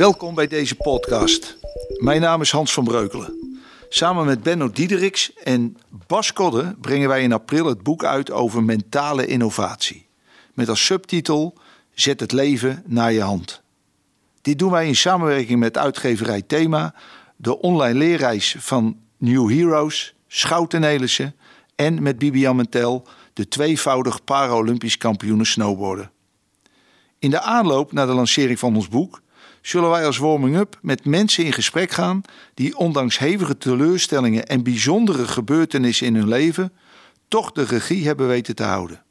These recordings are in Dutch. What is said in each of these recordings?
Welkom bij deze podcast. Mijn naam is Hans van Breukelen. Samen met Benno Diederiks en Bas Kodde brengen wij in april het boek uit over mentale innovatie. Met als subtitel Zet het leven naar je hand. Dit doen wij in samenwerking met uitgeverij Thema, de online leerreis van New Heroes, Schouten Nelissen en met Bibian Mentel, de tweevoudig Paralympisch kampioene snowboarden. In de aanloop naar de lancering van ons boek zullen wij als warming-up met mensen in gesprek gaan die ondanks hevige teleurstellingen en bijzondere gebeurtenissen in hun leven toch de regie hebben weten te houden.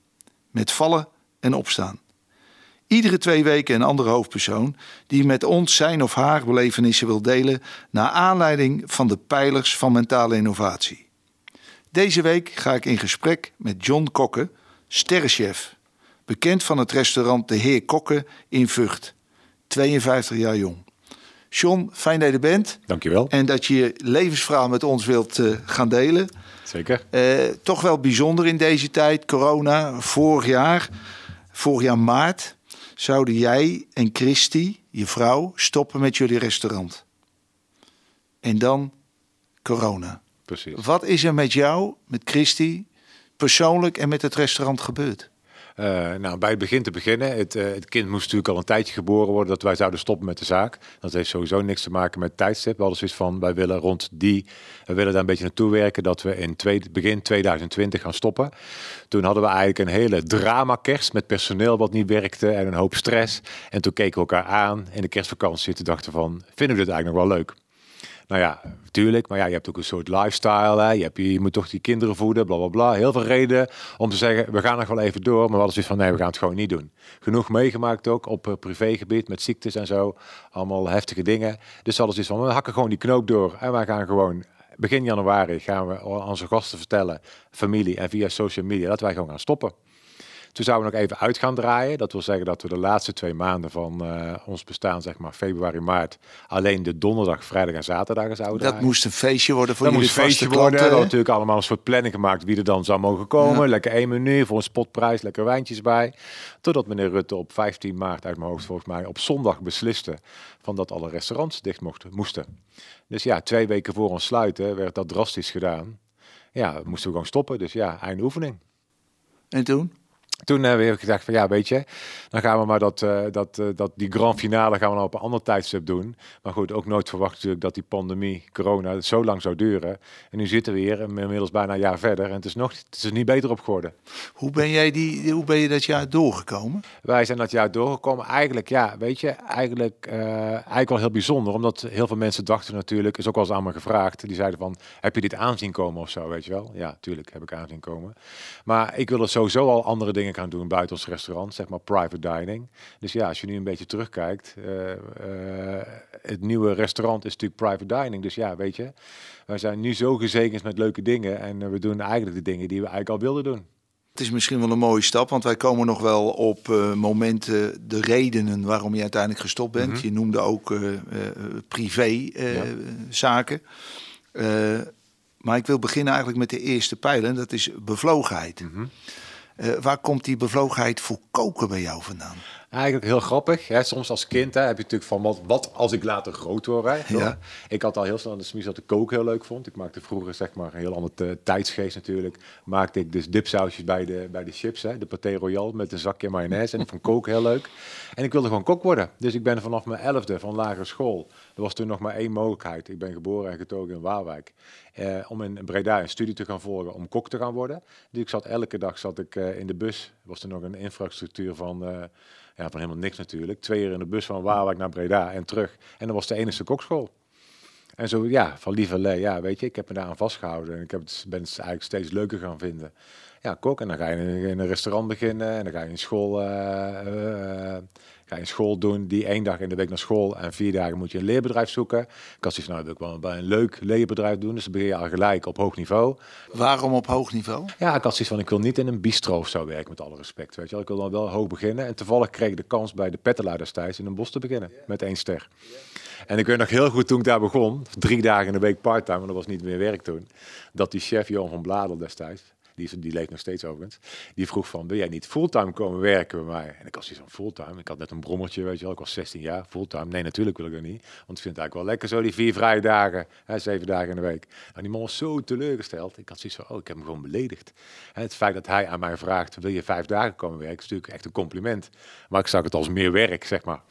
Met vallen en opstaan. Iedere twee weken een andere hoofdpersoon die met ons zijn of haar belevenissen wil delen naar aanleiding van de pijlers van mentale innovatie. Deze week ga ik in gesprek met John Kokke, sterrenchef, bekend van het restaurant De Heer Kokke in Vught, 52 jaar jong. John, fijn dat je er bent. Dankjewel. En dat je je levensverhaal met ons wilt uh, gaan delen. Zeker. Uh, toch wel bijzonder in deze tijd, corona. Vorig jaar, vorig jaar maart, zouden jij en Christy, je vrouw, stoppen met jullie restaurant. En dan corona. Precies. Wat is er met jou, met Christy, persoonlijk en met het restaurant gebeurd? Uh, nou, bij het begin te beginnen. Het, uh, het, kind moest natuurlijk al een tijdje geboren worden dat wij zouden stoppen met de zaak. Dat heeft sowieso niks te maken met tijdstip. We hadden zoiets van, wij willen rond die, we willen daar een beetje naartoe werken dat we in begin 2020 gaan stoppen. Toen hadden we eigenlijk een hele drama kerst met personeel wat niet werkte en een hoop stress. En toen keken we elkaar aan in de kerstvakantie. Toen dachten van, vinden we dit eigenlijk nog wel leuk? Nou ja, natuurlijk. Maar ja, je hebt ook een soort lifestyle. Hè. Je, hebt, je moet toch die kinderen voeden, bla bla bla. Heel veel reden om te zeggen, we gaan nog wel even door. Maar we hadden zoiets van, nee, we gaan het gewoon niet doen. Genoeg meegemaakt ook op uh, privégebied met ziektes en zo. Allemaal heftige dingen. Dus hadden zoiets van, we hakken gewoon die knoop door. En wij gaan gewoon, begin januari gaan we onze gasten vertellen, familie en via social media, dat wij gewoon gaan stoppen. Toen zouden we nog even uit gaan draaien. Dat wil zeggen dat we de laatste twee maanden van uh, ons bestaan, zeg maar februari, maart, alleen de donderdag, vrijdag en zaterdag zouden Dat moest een feestje worden voor dat jullie moest een feestje klanten, worden. We hadden natuurlijk allemaal een soort planning gemaakt wie er dan zou mogen komen. Ja. Lekker één menu voor een spotprijs, lekker wijntjes bij. Totdat meneer Rutte op 15 maart uit mijn hoofd volgens mij op zondag besliste van dat alle restaurants dicht mochten, moesten. Dus ja, twee weken voor ons sluiten werd dat drastisch gedaan. Ja, moesten we gewoon stoppen. Dus ja, einde oefening. En toen? Toen uh, heb ik gedacht van ja, weet je, dan gaan we maar dat, uh, dat, uh, dat die grand finale gaan we op een ander tijdstip doen. Maar goed, ook nooit verwacht natuurlijk dat die pandemie, corona, zo lang zou duren. En nu zitten we hier inmiddels bijna een jaar verder en het is nog het is er niet beter op geworden. Hoe ben jij die, hoe ben je dat jaar doorgekomen? Wij zijn dat jaar doorgekomen. Eigenlijk, ja, weet je, eigenlijk, eigenlijk wel heel bijzonder. Omdat heel veel mensen dachten natuurlijk, is ook wel eens aan me gevraagd. Die zeiden van, heb je dit aanzien komen of zo, weet je wel? Ja, tuurlijk heb ik aanzien komen. Maar ik wil er sowieso al andere dingen gaan doen buiten ons restaurant, zeg maar private dining. Dus ja, als je nu een beetje terugkijkt, uh, uh, het nieuwe restaurant is natuurlijk private dining. Dus ja, weet je, wij zijn nu zo gezegend met leuke dingen en uh, we doen eigenlijk de dingen die we eigenlijk al wilden doen. Het is misschien wel een mooie stap, want wij komen nog wel op momenten, de redenen waarom je uiteindelijk gestopt bent. Mm -hmm. Je noemde ook privé ja. zaken. maar ik wil beginnen eigenlijk met de eerste pijlen, dat is bevlogenheid. Mm -hmm. Uh, waar komt die bevlogenheid voor koken bij jou vandaan? Eigenlijk heel grappig. Hè? Soms als kind hè, heb je natuurlijk van wat, wat als ik later groot word. Hè? Ja. Ik had al heel snel de smies dat ik koken heel leuk vond. Ik maakte vroeger zeg maar een heel ander tijdsgeest natuurlijk. Maakte ik dus dipsausjes bij de, bij de chips. Hè? De paté royal met een zakje mayonaise. En ik vond koken heel leuk. En ik wilde gewoon kok worden. Dus ik ben vanaf mijn elfde van lagere school. Er was toen nog maar één mogelijkheid. Ik ben geboren en getogen in Waalwijk. Uh, om in Breda een studie te gaan volgen om kok te gaan worden. Dus ik zat elke dag zat ik, uh, in de bus. Was er nog een infrastructuur van, uh, ja, van helemaal niks natuurlijk. Twee uur in de bus van Waalwijk naar Breda en terug. En dat was de enige kokschool. En zo, ja, van lieverlee, ja, weet je, ik heb me daar aan vastgehouden. En ik heb het, ben het eigenlijk steeds leuker gaan vinden. Ja, kok. En dan ga je in, in een restaurant beginnen. En dan ga je in school ga je een school doen, die één dag in de week naar school en vier dagen moet je een leerbedrijf zoeken. Ik had zoiets nou, wil ik wel bij een leuk leerbedrijf doen, dus dan begin je al gelijk op hoog niveau. Waarom op hoog niveau? Ja, ik had zoiets van, ik wil niet in een bistro of zo werken, met alle respect, weet je wel. Ik wil dan wel hoog beginnen en toevallig kreeg ik de kans bij de Pettelaar destijds in een bos te beginnen, met één ster. En ik weet nog heel goed toen ik daar begon, drie dagen in de week parttime, maar dat was niet meer werk toen, dat die chef Johan van Bladel destijds, die, die leeft nog steeds overigens, die vroeg van, wil jij niet fulltime komen werken bij mij? En ik was van fulltime. Ik had net een brommertje, weet je wel, ik was 16 jaar, fulltime. Nee, natuurlijk wil ik dat niet, want ik vind het eigenlijk wel lekker zo, die vier vrije dagen, hè, zeven dagen in de week. En die man was zo teleurgesteld. Ik had zoiets van, oh, ik heb hem gewoon beledigd. En het feit dat hij aan mij vraagt, wil je vijf dagen komen werken, is natuurlijk echt een compliment. Maar ik zag het als meer werk, zeg maar.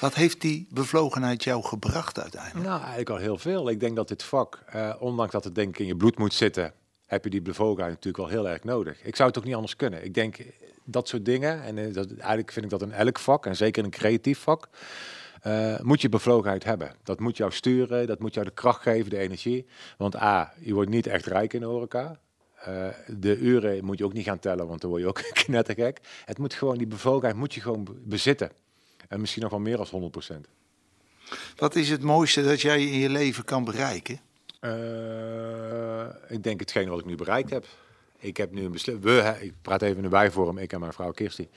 Wat heeft die bevlogenheid jou gebracht uiteindelijk? Nou, eigenlijk al heel veel. Ik denk dat dit vak, eh, ondanks dat het denk ik in je bloed moet zitten, heb je die bevlogenheid natuurlijk wel heel erg nodig. Ik zou het ook niet anders kunnen. Ik denk dat soort dingen, en eh, dat, eigenlijk vind ik dat in elk vak, en zeker in een creatief vak, uh, moet je bevlogenheid hebben. Dat moet jou sturen, dat moet jou de kracht geven, de energie. Want A, je wordt niet echt rijk in de horeca. De uren moet je ook niet gaan tellen, want dan word je ook knettergek. Het moet gewoon, die bevlogenheid moet je gewoon bezitten. En misschien nog wel meer dan 100%. Wat is het mooiste dat jij in je leven kan bereiken? Uh, ik denk hetgeen wat ik nu bereikt heb. Ik heb nu een beslissing. Ik praat even in de bijvorm, ik en mijn vrouw Kirsty.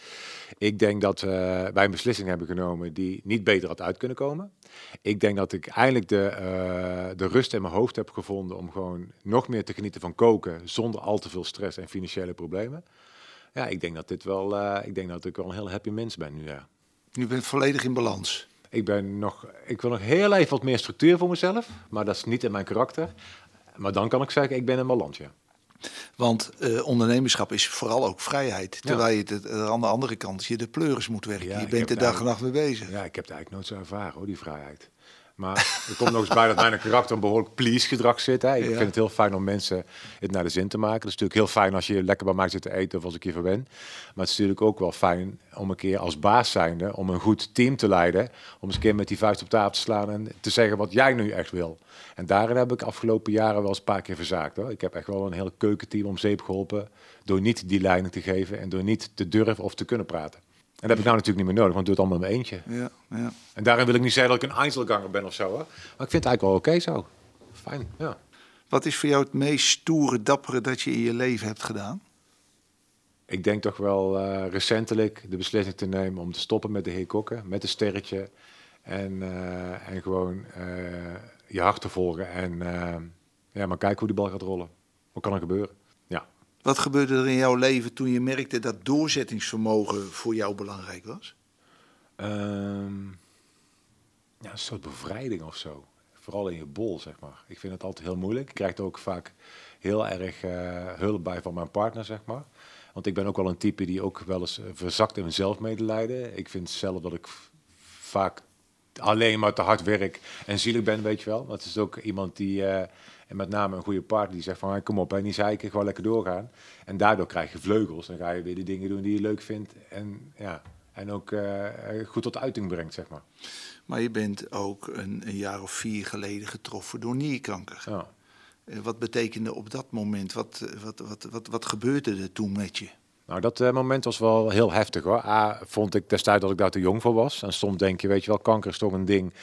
Ik denk dat uh, wij een beslissing hebben genomen die niet beter had uit kunnen komen. Ik denk dat ik eindelijk de, uh, de rust in mijn hoofd heb gevonden om gewoon nog meer te genieten van koken zonder al te veel stress en financiële problemen. Ja, ik denk dat dit wel, ik denk dat ik wel een heel happy mens ben nu. Ja. Nu bent volledig in balans. Ik, ben nog, ik wil nog heel even wat meer structuur voor mezelf, maar dat is niet in mijn karakter. Maar dan kan ik zeggen, ik ben in ja. Want uh, ondernemerschap is vooral ook vrijheid. Terwijl je het, aan de andere kant je de pleuris moet werken. Ja, je bent er dag en nacht mee bezig. Ja, ik heb het eigenlijk nooit zo ervaren hoor, die vrijheid. Maar er komt nog eens bij dat mijn karakter een behoorlijk please gedrag zit. Hè. Ik vind het heel fijn om mensen het naar de zin te maken. Het is natuurlijk heel fijn als je lekker bij mij zit te eten of als ik hier voor ben. Maar het is natuurlijk ook wel fijn om een keer als baas zijnde, om een goed team te leiden. Om eens een keer met die vuist op tafel te slaan en te zeggen wat jij nu echt wil. En daarin heb ik afgelopen jaren wel eens een paar keer verzaakt. Hoor. Ik heb echt wel een heel keukenteam om zeep geholpen. Door niet die lijnen te geven en door niet te durven of te kunnen praten. En dat heb ik nou natuurlijk niet meer nodig, want ik doe het allemaal in mijn eentje. Ja, ja. En daarin wil ik niet zeggen dat ik een Einzelganger ben of zo. Hè. Maar ik vind het eigenlijk wel oké zo. Fijn, ja. Wat is voor jou het meest stoere, dappere dat je in je leven hebt gedaan? Ik denk toch wel uh, recentelijk de beslissing te nemen om te stoppen met de heer Kokken, met een sterretje. En, uh, en gewoon uh, je hart te volgen. En ja, maar kijken hoe die bal gaat rollen. Wat kan er gebeuren? Wat gebeurde er in jouw leven toen je merkte dat doorzettingsvermogen voor jou belangrijk was? Um, ja, een soort bevrijding of zo. Vooral in je bol, zeg maar. Ik vind het altijd heel moeilijk. Ik krijg er ook vaak heel erg uh, hulp bij van mijn partner, zeg maar. Want ik ben ook wel een type die ook wel eens verzakt in zelfmedelijden. Ik vind zelf dat ik vaak alleen maar te hard werk en zielig ben, weet je wel. Maar het is ook iemand die... Uh, en met name een goede partner die zegt van kom op, en die zeiken, gewoon lekker doorgaan. En daardoor krijg je vleugels. Dan ga je weer de dingen doen die je leuk vindt. En, ja, en ook uh, goed tot uiting brengt, zeg maar. Maar je bent ook een, een jaar of vier geleden getroffen door nierkanker. Ja. Uh, wat betekende op dat moment? Wat, wat, wat, wat, wat gebeurde er toen met je? Nou, dat uh, moment was wel heel heftig hoor. A, vond ik destijds dat ik daar te jong voor was. En soms denk je, weet je wel, kanker is toch een ding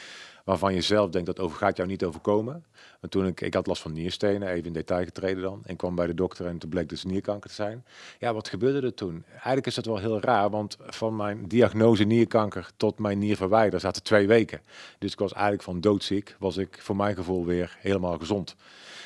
waarvan je zelf denkt dat over gaat jou niet overkomen. Maar toen ik, ik had last van nierstenen, even in detail getreden dan, en kwam bij de dokter en toen bleek dus nierkanker te zijn. Ja, wat gebeurde er toen? Eigenlijk is dat wel heel raar, want van mijn diagnose nierkanker tot mijn nier verwijderen zaten twee weken. Dus ik was eigenlijk van doodziek, was ik voor mijn gevoel weer helemaal gezond.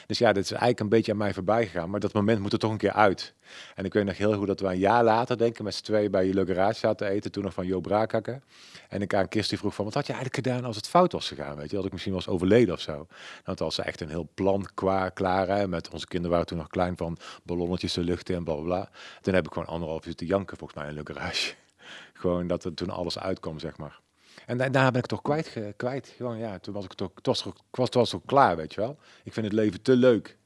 Dus ja, dit is eigenlijk een beetje aan mij voorbij gegaan. Maar dat moment moet er toch een keer uit. En ik weet nog heel goed dat we een jaar later, denk ik, met z'n twee bij je Garage zaten eten. Toen nog van Jo Braakakker. En ik aan Kirsty vroeg van, wat had je eigenlijk gedaan als het fout was gegaan? Weet je, dat ik misschien was overleden of zo. Nou, was ze echt een heel plan qua, klaar. Met onze kinderen waren toen nog klein van ballonnetjes de lucht in en bla bla. Toen heb ik gewoon anderhalf uur te janken volgens mij in Le Garage. gewoon dat er toen alles uitkwam, zeg maar. En daarna ben ik toch kwijt, kwijt. Gewoon, ja, toen was ik toch, het was, het was, het was ook klaar, weet je wel. Ik vind het leven te leuk.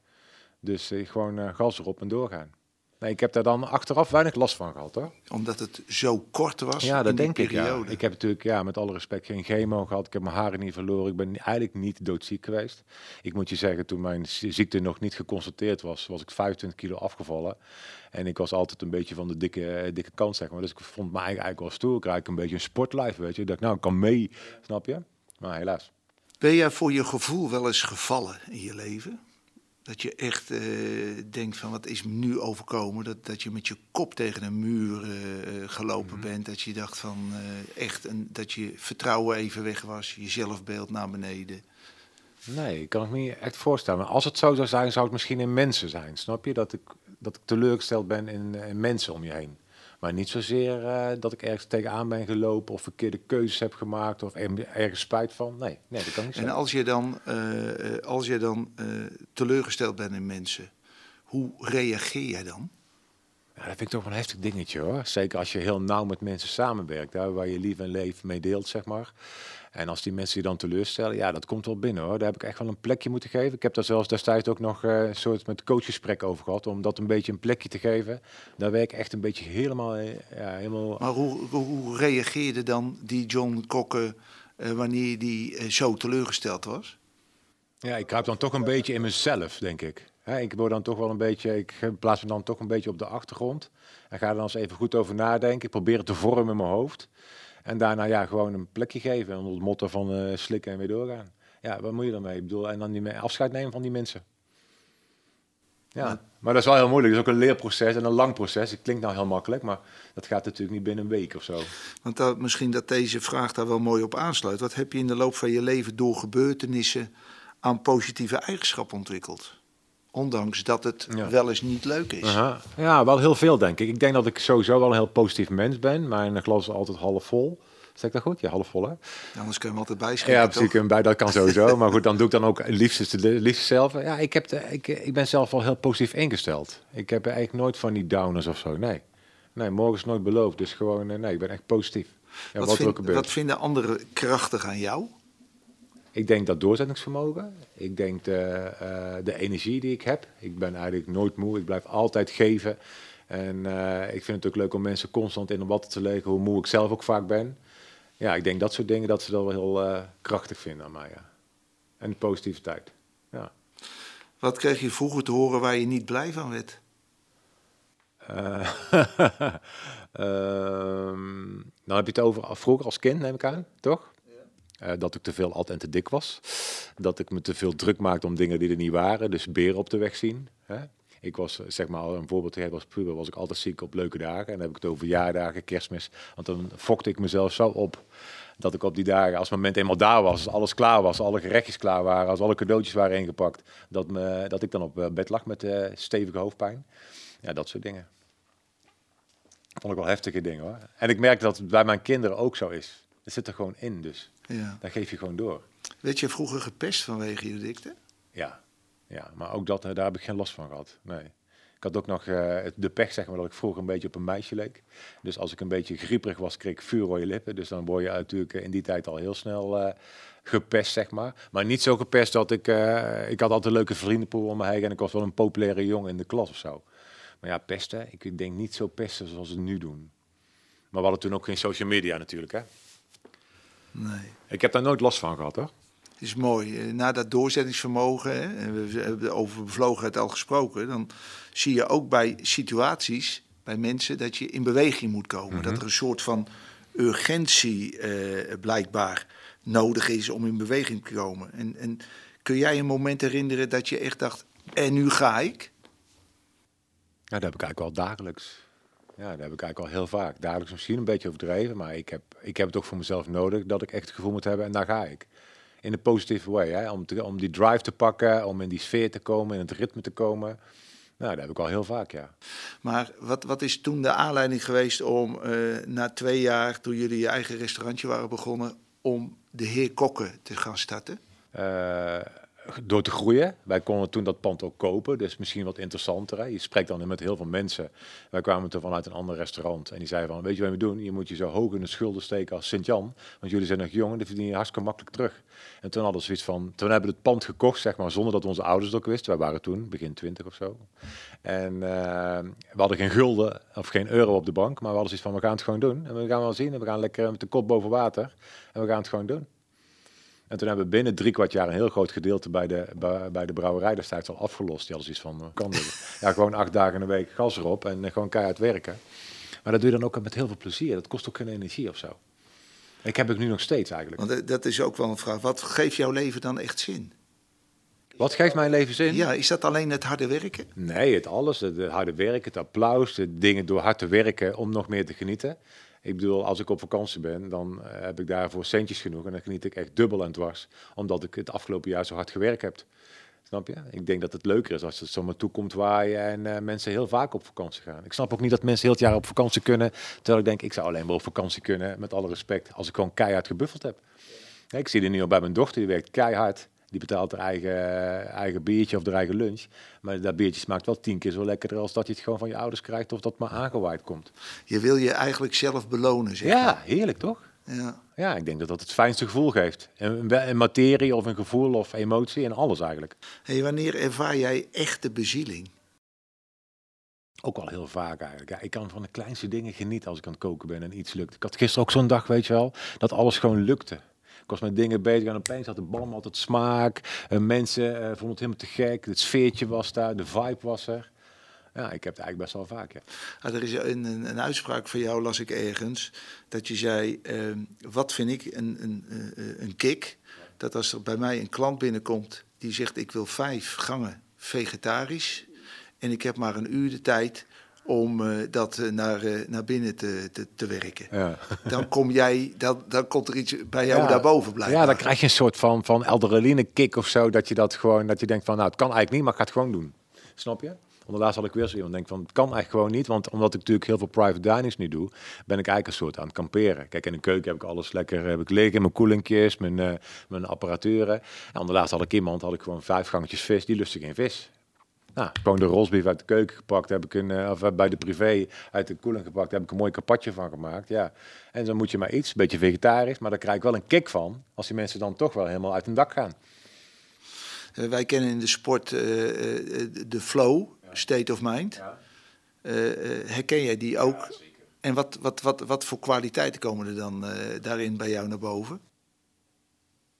Dus uh, gewoon uh, gas erop en doorgaan. Nee, ik heb daar dan achteraf weinig last van gehad hoor. Omdat het zo kort was. Ja, dat denk ik. Ja. Ik heb natuurlijk, ja, met alle respect, geen chemo gehad. Ik heb mijn haren niet verloren. Ik ben eigenlijk niet doodziek geweest. Ik moet je zeggen, toen mijn ziekte nog niet geconstateerd was, was ik 25 kilo afgevallen. En ik was altijd een beetje van de dikke, eh, dikke kant, zeg maar. Dus ik vond me eigenlijk wel stoer. Ik krijg een beetje een sportlife, weet je. Ik dacht, nou, ik kan mee, snap je? Maar helaas. Ben jij voor je gevoel wel eens gevallen in je leven? Dat je echt uh, denkt van wat is me nu overkomen? Dat, dat je met je kop tegen een muur uh, gelopen mm bent. Dat je dacht van uh, echt een, dat je vertrouwen even weg was. Je zelfbeeld naar beneden. Nee, ik kan het me niet echt voorstellen. Maar als het zo zou zijn, zou het misschien in mensen zijn. Snap je? Dat ik dat ik teleurgesteld ben in, in mensen om je heen. Maar niet zozeer uh, dat ik ergens tegenaan ben gelopen of verkeerde keuzes heb gemaakt of ergens spijt van. Nee, nee dat kan niet En als je dan, uh, als je dan uh, teleurgesteld bent in mensen, hoe reageer jij dan? Ja, dat vind ik toch wel een heftig dingetje hoor. Zeker als je heel nauw met mensen samenwerkt, hè, waar je lief en leven mee deelt, zeg maar. En als die mensen je dan teleurstellen, ja, dat komt wel binnen hoor. Daar heb ik echt wel een plekje moeten geven. Ik heb daar zelfs destijds ook nog uh, een soort met coachgesprek over gehad, om dat een beetje een plekje te geven. Daar werk ik echt een beetje helemaal... Eh, ja, helemaal... Maar hoe, hoe reageerde dan die John Kokke uh, wanneer die zo teleurgesteld was? Ja, ik kruip dan toch een beetje in mezelf, denk ik. ik word dan toch wel een beetje, ik plaats me dan toch een beetje op de achtergrond. En ga er dan eens even goed over nadenken. Ik probeer het te vormen in mijn hoofd. En daarna ja, gewoon een plekje geven onder het motto van uh, slikken en weer doorgaan. Ja, wat moet je dan mee? Ik bedoel, en dan die afscheid nemen van die mensen. Ja, maar, dat is wel heel moeilijk. Het is ook een leerproces en een lang proces. Het klinkt nou heel makkelijk, maar dat gaat natuurlijk niet binnen een week of zo. Want dat, misschien dat deze vraag daar wel mooi op aansluit. Wat heb je in de loop van je leven door gebeurtenissen aan positieve eigenschappen ontwikkeld? Ondanks dat het wel eens niet leuk is. Ja, wel heel veel denk ik. Ik denk dat ik sowieso wel een heel positief mens ben. Mijn glas is altijd half vol. Zeg ik dat goed? Ja, half vol hè? Anders kun je hem altijd bijschrijven. Ja, precies. Toch? Bij, dat kan sowieso. maar goed, dan doe ik dan ook liefst, liefst zelf. Ja, ik, heb de, ik, ik ben zelf wel heel positief ingesteld. Ik heb eigenlijk nooit van die downers of zo. Nee. Nee, morgen is nooit beloofd. Dus gewoon, eh, nee, ik ben echt positief. Ja, wat, wat, vind, wat vinden anderen krachtig aan jou? Ik denk dat doorzettingsvermogen. Ik denk de, uh, de energie die ik heb. Ik ben eigenlijk nooit moe. Ik blijf altijd geven. En uh, ik vind het ook leuk om mensen constant in een watten te leggen, hoe moe ik zelf ook vaak ben. Ja, ik denk dat soort dingen dat ze dat wel heel uh, krachtig vinden aan mij. Ja. En de positiviteit. Ja. Wat kreeg je vroeger te horen waar je niet blij van werd? um, nou heb je het over vroeger als kind, neem ik aan, toch? Uh, dat ik te veel en te dik was. Dat ik me te veel druk maakte om dingen die er niet waren. Dus beren op de weg zien. Hè? Ik was, eh, zeg maar, een voorbeeld te geven als puber, was ik altijd ziek op leuke dagen. En dan heb ik het over jaardagen, kerstmis. Want dan fokte ik mezelf zo op dat ik op die dagen, als het moment eenmaal daar was, als alles klaar was, alle gerechtjes klaar waren, als alle cadeautjes waren ingepakt, dat, me, dat ik dan op eh, bed lag met uh, stevige hoofdpijn. Ja, dat soort dingen. Vond ik wel heftige dingen hoor. En ik merk dat het bij mijn kinderen ook zo is. Het zit er gewoon in dus. Ja. Geef je gewoon door. Weet je vroeger gepest vanwege je dikte? Ja, ja maar ook dat, daar heb ik geen last van gehad. Nee. Ik had ook nog uh, de pech, zeg maar, dat ik vroeger een beetje op een meisje leek. Dus als ik een beetje grieperig was, kreeg ik vuurrode lippen. Dus dan word je natuurlijk in die tijd al heel snel uh, gepest, zeg maar. Maar niet zo gepest dat ik... Uh, ik had altijd een leuke vriendenpool om me heen en ik was wel een populaire jongen in de klas of zo. Maar ja, pesten, ik denk niet zo pesten zoals ze nu doen. Maar we hadden toen ook geen social media natuurlijk, hè. Nee. Ik heb daar nooit last van gehad hoor. Het is mooi. Eh, na dat doorzettingsvermogen, hè, en we hebben over bevlogenheid al gesproken, dan zie je ook bij situaties, bij mensen, dat je in beweging moet komen. Dat mhm. er een soort van urgentie eh, blijkbaar nodig is om in beweging te komen. En, en kun jij een moment herinneren dat je echt dacht, en nu ga ik? Ja, dat heb ik eigenlijk wel dagelijks. Ja, dat heb ik eigenlijk al heel vaak. Dagelijks misschien een beetje overdreven, maar ik heb, ik heb het ook voor mezelf nodig dat ik echt het gevoel moet hebben en daar ga ik. In een positieve way, hè? Om, te, om die drive te pakken, om in die sfeer te komen, in het ritme te komen. Nou, dat heb ik al heel vaak, ja. Maar wat, wat is toen de aanleiding geweest om uh, na twee jaar, toen jullie je eigen restaurantje waren begonnen, om de heer Kokken te gaan starten? Uh, door te groeien. Wij konden toen dat pand ook kopen, dus misschien wat interessanter. Je spreekt dan met heel veel mensen. Wij kwamen toen vanuit een ander restaurant en die zeiden van, weet je wat we doen? Je moet je zo hoog in de schulden steken als Sint-Jan, want jullie zijn nog jong en die verdienen je hartstikke makkelijk terug. En toen hadden we zoiets van, toen hebben we het pand gekocht, zeg maar, zonder dat onze ouders het ook wisten. Wij waren toen begin twintig of zo. En uh, we hadden geen gulden of geen euro op de bank, maar we hadden zoiets van, we gaan het gewoon doen. En we gaan wel zien en we gaan lekker met de kop boven water en we gaan het gewoon doen. En toen hebben we binnen drie kwart jaar een heel groot gedeelte bij de, bij, de brouwerij destijds al afgelost. Die hadden zoiets van, eh, kan dit? Ja, gewoon acht dagen in de week gas erop en uh, gewoon keihard werken. Maar dat doe je dan ook met heel veel plezier. Dat kost ook geen energie of zo. Ik heb het nu nog steeds eigenlijk. Want eh, dat is ook wel een vraag. Wat geeft jouw leven dan echt zin? Wat geeft mijn leven zin? Ja, is dat alleen het harde werken? Nee, het alles. Het harde werken, het applaus, de dingen door hard te werken om nog meer te genieten. Ik bedoel, als ik op vakantie ben, dan eh, heb ik daarvoor centjes genoeg. En dan geniet ik echt dubbel en dwars. Omdat ik het afgelopen jaar zo hard gewerkt heb. Snap je? Ik denk dat het leuker is als het zomaar toekomt waaien en uh, mensen heel vaak op vakantie gaan. Ik snap ook niet dat mensen heel het jaar op vakantie kunnen. Terwijl ik denk, ik zou alleen maar op vakantie kunnen, met alle respect, als ik gewoon keihard gebuffeld heb. ik zie het nu al bij mijn dochter, die werkt keihard. Die betaalt haar eigen, eigen biertje of haar eigen lunch. Maar dat biertje smaakt wel tien keer zo lekkerder als dat je het gewoon van je ouders krijgt of dat maar aangewaaid komt. Je wil je eigenlijk zelf belonen, zeg Ja, heerlijk toch? Ja. ja, ik denk dat dat het fijnste gevoel geeft. Een, een materie of een gevoel of emotie en alles eigenlijk. Hey, wanneer ervaar jij echte bezieling? Ook al heel vaak eigenlijk. Ja, ik kan van de kleinste dingen genieten als ik aan het koken ben en iets lukt. Ik had gisteren ook zo'n dag, weet je wel, dat alles gewoon lukte. Was met dingen bezig en opeens had de bal altijd smaak. Mensen uh, vonden het helemaal te gek. Het sfeertje was daar, de vibe was er. Ja, ik heb het eigenlijk best wel vaak, ja. Ah, er is een, een, uitspraak van jou, las ik ergens, dat je zei, uh, wat vind ik een, een, uh, een kick? Dat als er bij mij een klant binnenkomt die zegt, ik wil vijf gangen vegetarisch en ik heb maar een uur de tijd om uh, dat uh, naar, uh, naar binnen te, te, te werken. Ja. Dan kom jij, dan, dan komt er iets bij jou ja. daarboven blijven. Ja, dan krijg je een soort van, van kick of zo, dat je dat gewoon, dat je denkt van, nou, het kan eigenlijk niet, maar ik ga het gewoon doen. Snap je? Onderlaatst had ik weer zo iemand denk van, het kan eigenlijk gewoon niet, want omdat ik natuurlijk heel veel private dinings nu doe, ben ik eigenlijk een soort aan het kamperen. Kijk, in de keuken heb ik alles lekker, heb ik liggen, mijn koelingjes, mijn, uh, mijn apparaturen. En onderlaatst had ik iemand, had ik gewoon vijf gangetjes vis, die lustte geen vis. Nou, gewoon de rosbief uit de keuken gepakt, heb ik een, uh, of bij de privé uit de koeling gepakt, heb ik een mooi kapatje van gemaakt. Ja. En dan moet je maar iets, een beetje vegetarisch, maar daar krijg ik wel een kick van, als die mensen dan toch wel helemaal uit hun dak gaan. Uh, wij kennen in de sport uh, de flow, ja. state of mind. Ja. herken jij die ook? Ja, en wat, wat, wat, wat voor kwaliteiten komen er dan daarin bij jou naar boven?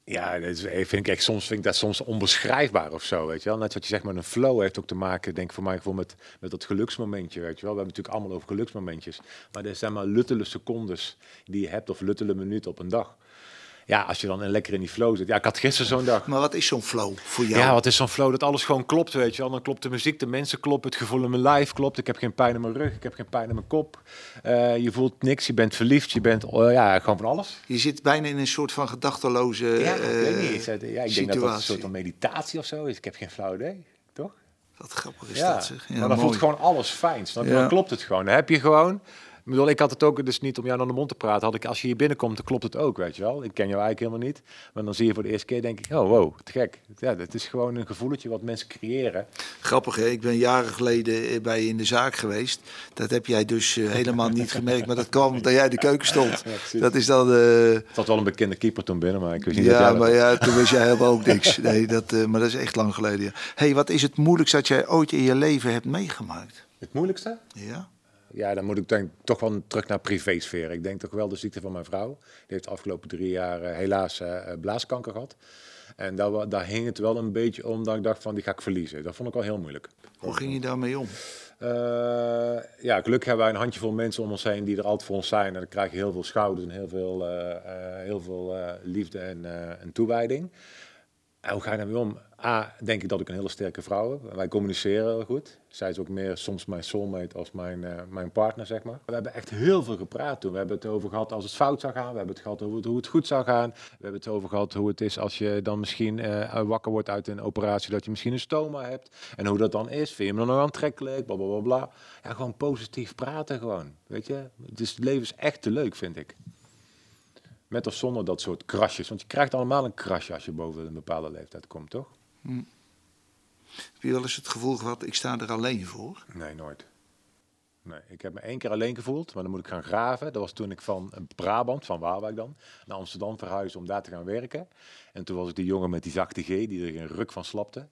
Ja, dat vind ik echt, soms vind ik dat soms onbeschrijfbaar of zo, weet je wel. Net wat je zegt met een flow heeft ook te maken, denk ik voor mij met, met dat geluksmomentje, weet je wel. We hebben natuurlijk allemaal over geluksmomentjes. Maar er zijn maar luttele secondes die je hebt of luttele minuten op een dag ja, als je dan lekker in die flow zit. Ja, ik had gisteren zo'n dag. Maar wat is zo'n flow voor jou? Ja, wat is zo'n flow? Dat alles gewoon klopt, weet je wel. Dan klopt de muziek, de mensen kloppen, het gevoel in mijn lijf klopt. Ik heb geen pijn in mijn rug, ik heb geen pijn in mijn kop. Uh, je voelt niks, je bent verliefd, je bent, uh, ja, gewoon van alles. Je zit bijna in een soort van gedachteloze Ja, ik weet niet. Ja, ik denk dat dat een soort van meditatie of zo is. Ik heb geen flauw idee, toch? Wat grappig is ja. dat, zeg. Ja, maar dan mooi. voelt gewoon alles fijn, snap je? Dan klopt het gewoon. Dan heb je gewoon... Ik bedoel, ik had het ook dus niet om jou naar de mond te praten. Had ik, als je hier binnenkomt, dan klopt het ook, weet je wel. Ik ken jou eigenlijk helemaal niet. Maar dan zie je voor de eerste keer, denk ik, oh wow, te gek. Ja, het is gewoon een gevoeletje wat mensen creëren. Grappig, hè? Ik ben jaren geleden bij je in de zaak geweest. Dat heb jij dus uh, helemaal niet gemerkt. Maar dat kwam omdat jij in de keuken stond. Ja, dat is dan... Uh... Het had wel een bekende keeper toen binnen, maar ik wist niet ja, dat maar ja, toen wist jij helemaal ook niks. Nee, dat, uh, maar dat is echt lang geleden. Ja. hey, wat is het moeilijkste dat jij ooit in je leven hebt meegemaakt? Het moeilijkste? Ja ja, dan moet ik denk, toch wel terug naar privésfeer. Ik denk toch wel de ziekte van mijn vrouw. Die heeft de afgelopen drie jaar uh, helaas uh, blaaskanker gehad. En daar, daar hing het wel een beetje om dat ik dacht van die ga ik verliezen. Dat vond ik wel heel moeilijk. Hoe ging je daarmee om? Uh, ja, gelukkig hebben wij een handjevol mensen om ons heen die er altijd voor ons zijn. En dan krijg je heel veel schouders en heel veel, heel veel liefde en, en toewijding. Hoe ga je daarmee om? A, denk ik dat ik een hele sterke vrouw heb. Wij communiceren heel goed. Zij is ook meer soms mijn soulmate als mijn, uh, mijn partner, zeg maar. We hebben echt heel veel gepraat toen. We hebben het over gehad als het fout zou gaan. We hebben het gehad over hoe het goed zou gaan. We hebben het over gehad hoe het is als je dan misschien uh, wakker wordt uit een operatie, dat je misschien een stoma hebt. En hoe dat dan is. Vind je me dan nog aantrekkelijk? Bla, bla, bla, bla. Ja, gewoon positief praten gewoon. Weet je? Dus het leven is echt te leuk, vind ik. Met of zonder dat soort krasjes. Want je krijgt allemaal een krasje als je boven een bepaalde leeftijd komt, toch? Hm. Heb je wel eens het gevoel gehad, ik sta er alleen voor? Nee, nooit. Nee, ik heb me één keer alleen gevoeld, maar dan moet ik gaan graven. Dat was toen ik van Brabant, van Waalwijk dan, naar Amsterdam verhuisde om daar te gaan werken. En toen was ik die jongen met die zachte G, die er een ruk van slapte.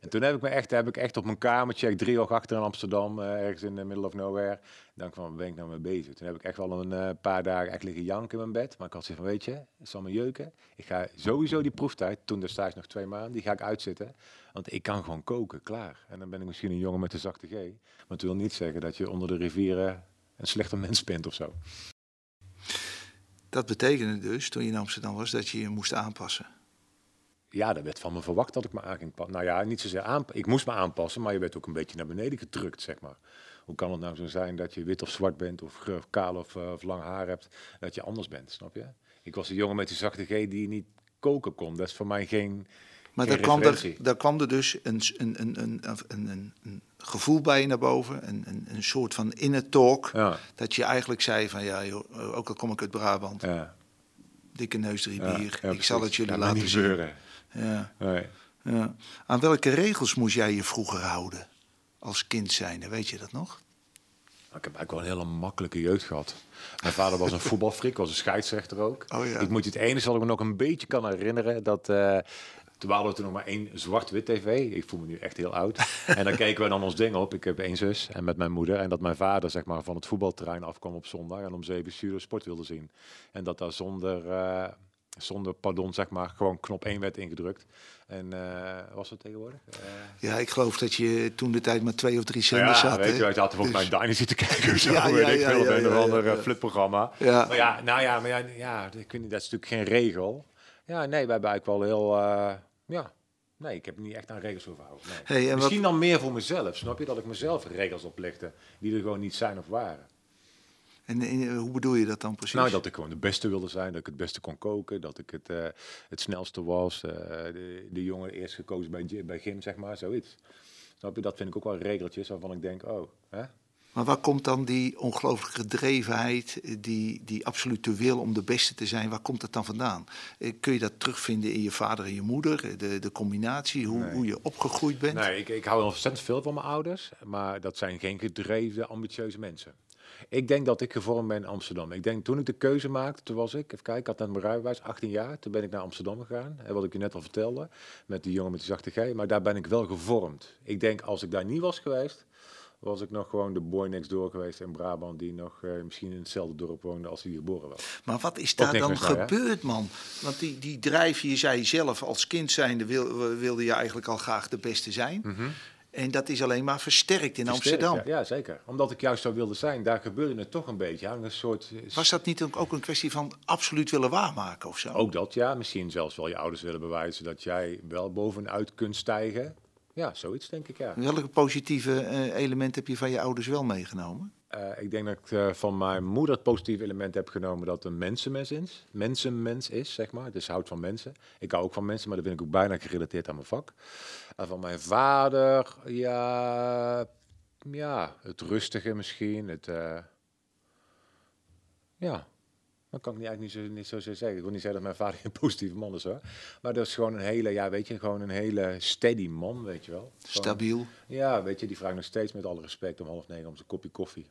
En toen heb ik me echt, heb ik echt op mijn kamertje, drie oog achter in Amsterdam, uh, ergens in the middle of nowhere. Dan kwam, ben ik nou mee bezig? Toen heb ik echt wel een uh, paar dagen echt liggen janken in mijn bed. Maar ik had zoiets van, weet je, het zal me jeuken. Ik ga sowieso die proeftijd, toen destijds nog twee maanden, die ga ik uitzitten. Want ik kan gewoon koken, klaar. En dan ben ik misschien een jongen met de zachte G. Maar het wil niet zeggen dat je onder de rivieren een slechte mens bent of zo. Dat betekende dus, toen je in Amsterdam was, dat je je moest aanpassen. Ja, dat werd van me verwacht dat ik me aan ging passen. Nou ja, niet zozeer aan. Ik moest me aanpassen, maar je werd ook een beetje naar beneden gedrukt, zeg maar. Hoe kan het nou zo zijn dat je wit of zwart bent, of kaal of, uh, of lang haar hebt, dat je anders bent, snap je? Ik was een jongen met die zachte G die niet koken kon. Dat is voor mij geen, Maar daar kwam, er, daar kwam er dus een, een, een, een, een, een, een gevoel bij je naar boven. Een, een, een soort van inner talk. Ja, Dat je eigenlijk zei van ja, joh, ook al kom ik uit Brabant, ja. dikke neus drie bier. ik zal het jullie laten zien. Nee. ja. Aan welke regels moest jij je vroeger houden? Als kind zijnde, weet je dat nog? Ik heb eigenlijk wel een hele makkelijke jeugd gehad. Mijn vader was een voetbalfreak, was een scheidsrechter ook. Oh ja. Ik moet je het enige wat ik me nog een beetje kan herinneren, dat eh, toen hadden we toen nog maar één zwart-wit tv. Ik voel me nu echt heel oud. en dan keken we dan ons ding op. Ik heb één zus en met mijn moeder. En dat mijn vader zeg maar van het voetbalterrein afkwam op zondag en om zeven uur sport wilde zien. En dat daar zonder, eh, zonder pardon zeg maar gewoon knop 1 werd ingedrukt. En eh, was dat tegenwoordig? Eh, Ja, ik geloof dat je toen de tijd maar twee of drie nou zenders ja, had. weet je, wij zaten volgens Dus- mij Dynasty te kijken of zo, Ja, ja, ik ja, een ja, of ja, ander ja. flipprogramma. Ja. Maar ja, nou ja, maar ja, ja, ik weet niet, dat is natuurlijk geen regel. Ja, nee, wij hebben eigenlijk wel heel, eh, ja, nee, ik heb niet echt aan regels over gehouden. Nee. Hey, en wat- Misschien dan meer voor mezelf, snap je? Dat ik mezelf regels oplichte die er gewoon niet zijn of waren. En, eh, hoe bedoel je dat dan precies? Nou, dat ik gewoon de beste wilde zijn, dat ik het beste kon koken, dat ik het, eh, het snelste was, de, de jongen eerst gekozen bij, bij gym, zeg maar, zoiets. Snap je? Dat vind ik ook wel regeltjes waarvan ik denk, oh, hè? Maar waar komt dan die ongelooflijke gedrevenheid, die, die absolute wil om de beste te zijn, waar komt dat dan vandaan? Eh, Kun je dat terugvinden in je vader en je moeder, eh, de, de combinatie, hoe, Nee. hoe je opgegroeid bent? Nee, ik, ik hou ontzettend veel van mijn ouders, maar dat zijn geen gedreven, ambitieuze mensen. Ik denk dat ik gevormd ben in Amsterdam. Ik denk toen ik de keuze maakte, toen was ik, even kijken, ik had net mijn rijbewijs, 18 jaar. Toen ben ik naar Amsterdam gegaan, en wat ik je net al vertelde, met die jongen met die zachte G. Maar daar ben ik wel gevormd. Ik denk, als ik daar niet was geweest, was ik nog gewoon de boy next door geweest in Brabant, die nog eh, misschien in hetzelfde dorp woonde als hij geboren was. Maar wat is daar dan gebeurd, man? Want die, die drijf, je zei zelf als kind zijnde, wil, wilde je eigenlijk al graag de beste zijn. En dat is alleen maar versterkt in Mhm. Versterkt, Amsterdam. Ja, ja, zeker. Omdat ik juist zo wilde zijn, daar gebeurde het toch een beetje. Ja, een soort, Was dat niet ook een kwestie van absoluut willen waarmaken of zo? Ook dat, ja. Misschien zelfs wel je ouders willen bewijzen dat jij wel bovenuit kunt stijgen. Ja, zoiets denk ik, ja. Welke positieve eh, elementen heb je van je ouders wel meegenomen? Eh, ik denk dat ik eh, van mijn moeder het positieve element heb genomen dat een mensenmens is. Mensenmens is, zeg maar. Dus houdt van mensen. Ik hou ook van mensen, maar dat vind ik ook bijna gerelateerd aan mijn vak. En van mijn vader, ja, ja het rustige misschien. Het, ja, dat kan ik niet, eigenlijk niet, zo, niet zozeer zeggen. Ik wil niet zeggen dat mijn vader een positieve man is hoor. Maar dat is gewoon een hele, ja weet je, gewoon een hele steady man, weet je wel. Gewoon- Stabiel. ja, weet je, die vraagt nog steeds met alle respect om half negen om zijn kopje koffie.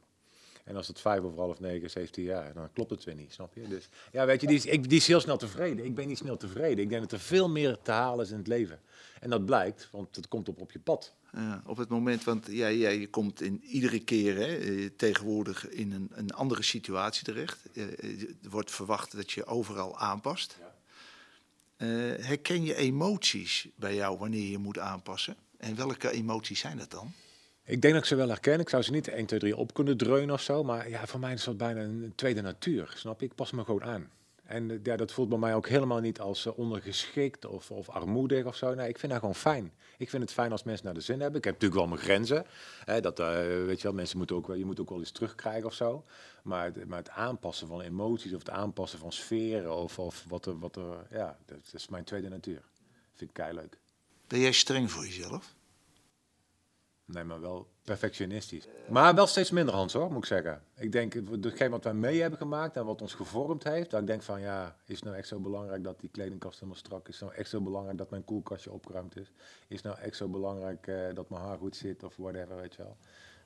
En als het vijf over half negen is, heeft hij ja, dan klopt het weer niet, snap je? Dus ja, weet je, die is, ik, die is heel snel tevreden. Ik ben niet snel tevreden. Ik denk dat er veel meer te halen is in het leven. En dat blijkt, want het komt op op je pad. Ja, op het moment, want jij, jij je komt in iedere keer hè, eh, tegenwoordig in een, een andere situatie terecht. Eh, eh, er wordt verwacht dat je overal aanpast. Ja. Herken je emoties bij jou wanneer je moet aanpassen? En welke emoties zijn dat dan? Ik denk dat ik ze wel herken. Ik zou ze niet 1, 2, 3 op kunnen dreunen of zo. Maar ja, voor mij is dat bijna een tweede natuur, snap je? Ik pas me gewoon aan. En eh, ja, dat voelt bij mij ook helemaal niet als eh, ondergeschikt of, of armoedig of zo. Nee, ik vind dat gewoon fijn. Ik vind het fijn als mensen naar de zin hebben. Ik heb natuurlijk wel mijn grenzen. Hè, dat, eh, weet je wel, mensen moeten ook je moet ook wel iets terugkrijgen of zo. Maar het, maar het aanpassen van emoties of het aanpassen van sferen of, of wat er, wat er, ja, dat is mijn tweede natuur. Vind ik leuk. Ben jij streng voor jezelf? Nee, maar wel perfectionistisch. Maar wel steeds minder, Hans, hoor, moet ik zeggen. Ik denk, hetgeen wat wij mee hebben gemaakt en wat ons gevormd heeft, dat ik denk van, ja, is nou echt zo belangrijk dat die kledingkast helemaal strak is? Is nou echt zo belangrijk dat mijn koelkastje opgeruimd is? Is nou echt zo belangrijk eh, dat mijn haar goed zit of whatever, weet je wel?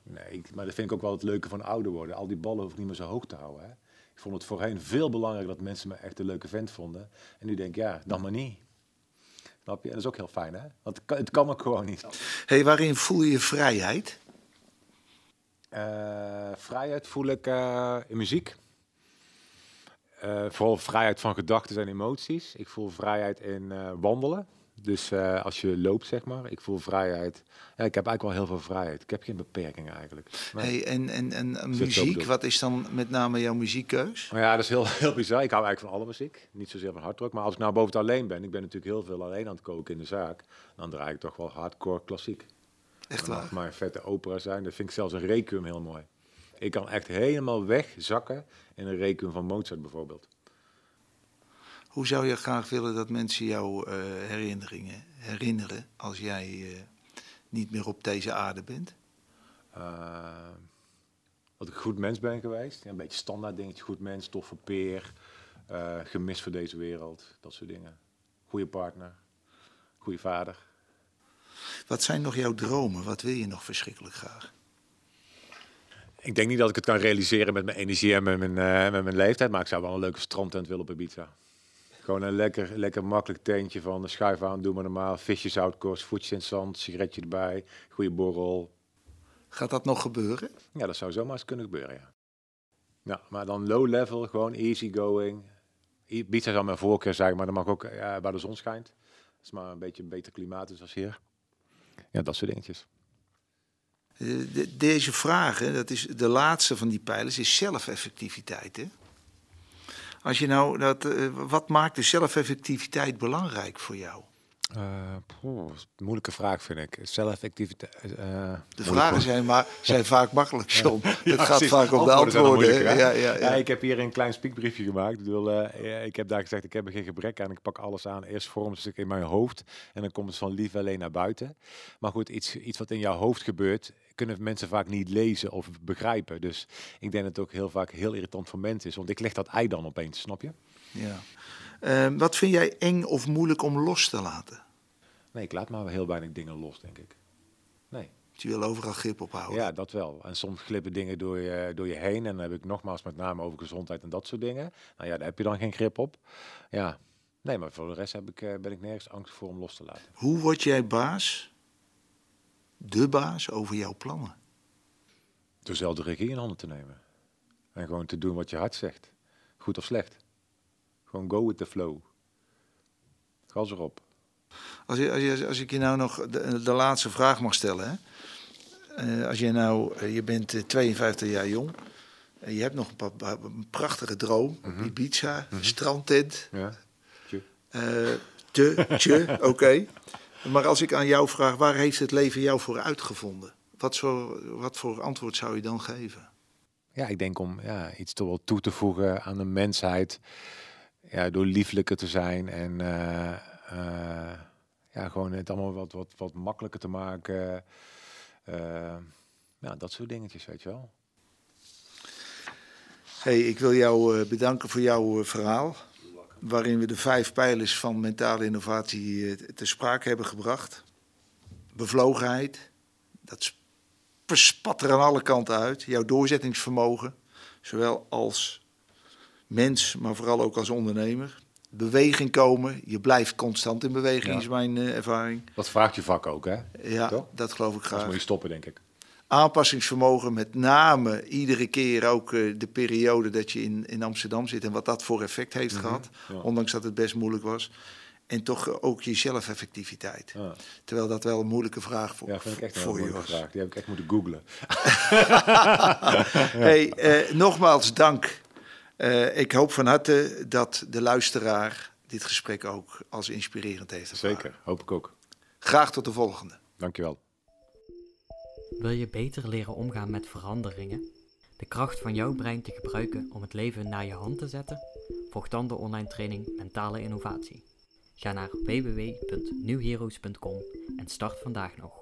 Nee, maar dat vind ik ook wel het leuke van ouder worden. Al die ballen hoef ik niet meer zo hoog te houden, hè. Ik vond het voorheen veel belangrijker dat mensen me echt een leuke vent vonden. En nu denk ik, ja, dan maar niet. Snap je? En dat is ook heel fijn, hè? Want het kan, het kan ook gewoon niet. Hey, waarin voel je je vrijheid? Eh, vrijheid voel ik eh, in muziek. Eh, vooral vrijheid van gedachten en emoties. Ik voel vrijheid in wandelen. Dus eh, als je loopt, zeg maar. Ik voel vrijheid. Ja, ik heb eigenlijk wel heel veel vrijheid. Ik heb geen beperkingen eigenlijk. Hey, en en, en muziek, wat is dan met name jouw muziekkeus? Maar ja, dat is heel, heel bizar. Ik hou eigenlijk van alle muziek. Niet zozeer van hardrock. Maar als ik nou boven het alleen ben, ik ben natuurlijk heel veel alleen aan het koken in de zaak. Dan draai ik toch wel hardcore klassiek. Echt waar? mag maar vette opera zijn. Dat vind ik zelfs een requiem heel mooi. Ik kan echt helemaal wegzakken in een requiem van Mozart bijvoorbeeld. Hoe zou je graag willen dat mensen jou uh, herinneringen, herinneren als jij uh, niet meer op deze aarde bent? Uh, dat ik een goed mens ben geweest. Ja, een beetje standaard dingetje. Goed mens, toffe peer. gemist voor deze wereld. Dat soort dingen. Goede partner. Goede vader. Wat zijn nog jouw dromen? Wat wil je nog verschrikkelijk graag? Ik denk niet dat ik het kan realiseren met mijn energie en met mijn, uh, met mijn leeftijd. Maar ik zou wel een leuke strandtent willen op Ibiza. Gewoon een lekker, lekker makkelijk tentje van de schuif aan, doe maar normaal. Visjes uitkost, voetjes in het zand, sigaretje erbij, goede borrel. Gaat dat nog gebeuren? Ja, dat zou zomaar eens kunnen gebeuren, ja. Ja, maar dan low level, gewoon easy going. Ibiza zou mijn voorkeur zijn, maar dan mag ook ja, waar de zon schijnt. Dat is maar een beetje een beter klimaat is als hier. Ja, dat soort dingetjes. Eh, deze vragen, dat is de laatste van die pijlers, is zelfeffectiviteit. Hè? Als je nou dat, uh, wat maakt de zelfeffectiviteit belangrijk voor jou? Uh, moeilijke vraag vind ik. Zelfeffectiviteit. Uh, de vragen zijn, maar, zijn vaak makkelijk, John. Het gaat vaak om de antwoorden. Ja, ja, ja. ja, ik heb hier een klein spiekbriefje gemaakt. Ik, bedoel, uh, ik heb daar gezegd, ik heb er geen gebrek aan. Ik pak alles aan. Eerst vormt het in mijn hoofd. En dan komt het van lief alleen naar buiten. Maar goed, iets, iets wat in jouw hoofd gebeurt, kunnen mensen vaak niet lezen of begrijpen. Dus ik denk dat het ook heel vaak heel irritant voor mensen is. Want ik leg dat ei dan opeens, snap je? Ja. Uh, wat vind jij eng of moeilijk om los te laten? Nee, ik laat maar heel weinig dingen los, denk ik. Nee. Je wil overal grip op houden. Ja, dat wel. En soms glippen dingen door je, door je heen. En dan heb ik nogmaals met name over gezondheid en dat soort dingen. Nou ja, daar heb je dan geen grip op. Ja, nee, maar voor de rest heb ik, uh, ben ik nergens angst voor om los te laten. Hoe word jij baas, de baas, over jouw plannen? Door zelf de regie in handen te nemen. En gewoon te doen wat je hart zegt. Goed of slecht. Gewoon go with the flow. Gas erop. Als, je, als, je, als ik je nou nog de, de laatste vraag mag stellen. Hè? Uh, als je nou, uh, je bent 52 jaar jong. En je hebt nog een, een prachtige droom. Mm -hmm. Ibiza, mm -hmm. strandtent. Ja. Uh, te, tje, oké. Okay. Maar als ik aan jou vraag, waar heeft het leven jou voor uitgevonden? Wat voor, wat voor antwoord zou je dan geven? Ja, ik denk om ja, iets toch wel toe te voegen aan de mensheid. Ja, door lieflijker te zijn en uh, uh, ja, gewoon het allemaal wat, wat, wat makkelijker te maken. Ja, dat soort dingetjes, weet je wel. Hey, ik wil jou bedanken voor jouw verhaal. Waarin we de vijf pijlers van mentale innovatie te sprake hebben gebracht. Bevlogenheid, dat spat er aan alle kanten uit. Jouw doorzettingsvermogen, zowel als mens, maar vooral ook als ondernemer. Beweging komen, je blijft constant in beweging, ja. is mijn uh, ervaring. Dat vraagt je vak ook, hè? Ja, Toch? dat geloof ik graag. Dat moet je stoppen, denk ik. Aanpassingsvermogen, met name iedere keer ook uh, de periode dat je in, in Amsterdam zit en wat dat voor effect heeft mm -hmm. gehad, ja. ondanks dat het best moeilijk was. En toch ook je zelfeffectiviteit. Ja. Terwijl dat wel een moeilijke vraag voor, ja, vind ik echt een voor je was. Vraag. Die heb ik echt moeten googlen. hey, nogmaals dank. Uh, ik hoop van harte dat de luisteraar dit gesprek ook als inspirerend heeft ervaren. Zeker, hoop ik ook. Graag tot de volgende. Dankjewel. Wil je beter leren omgaan met veranderingen? De kracht van jouw brein te gebruiken om het leven naar je hand te zetten? Volg dan de online training Mentale Innovatie. Ga naar www.newheroes.com en start vandaag nog.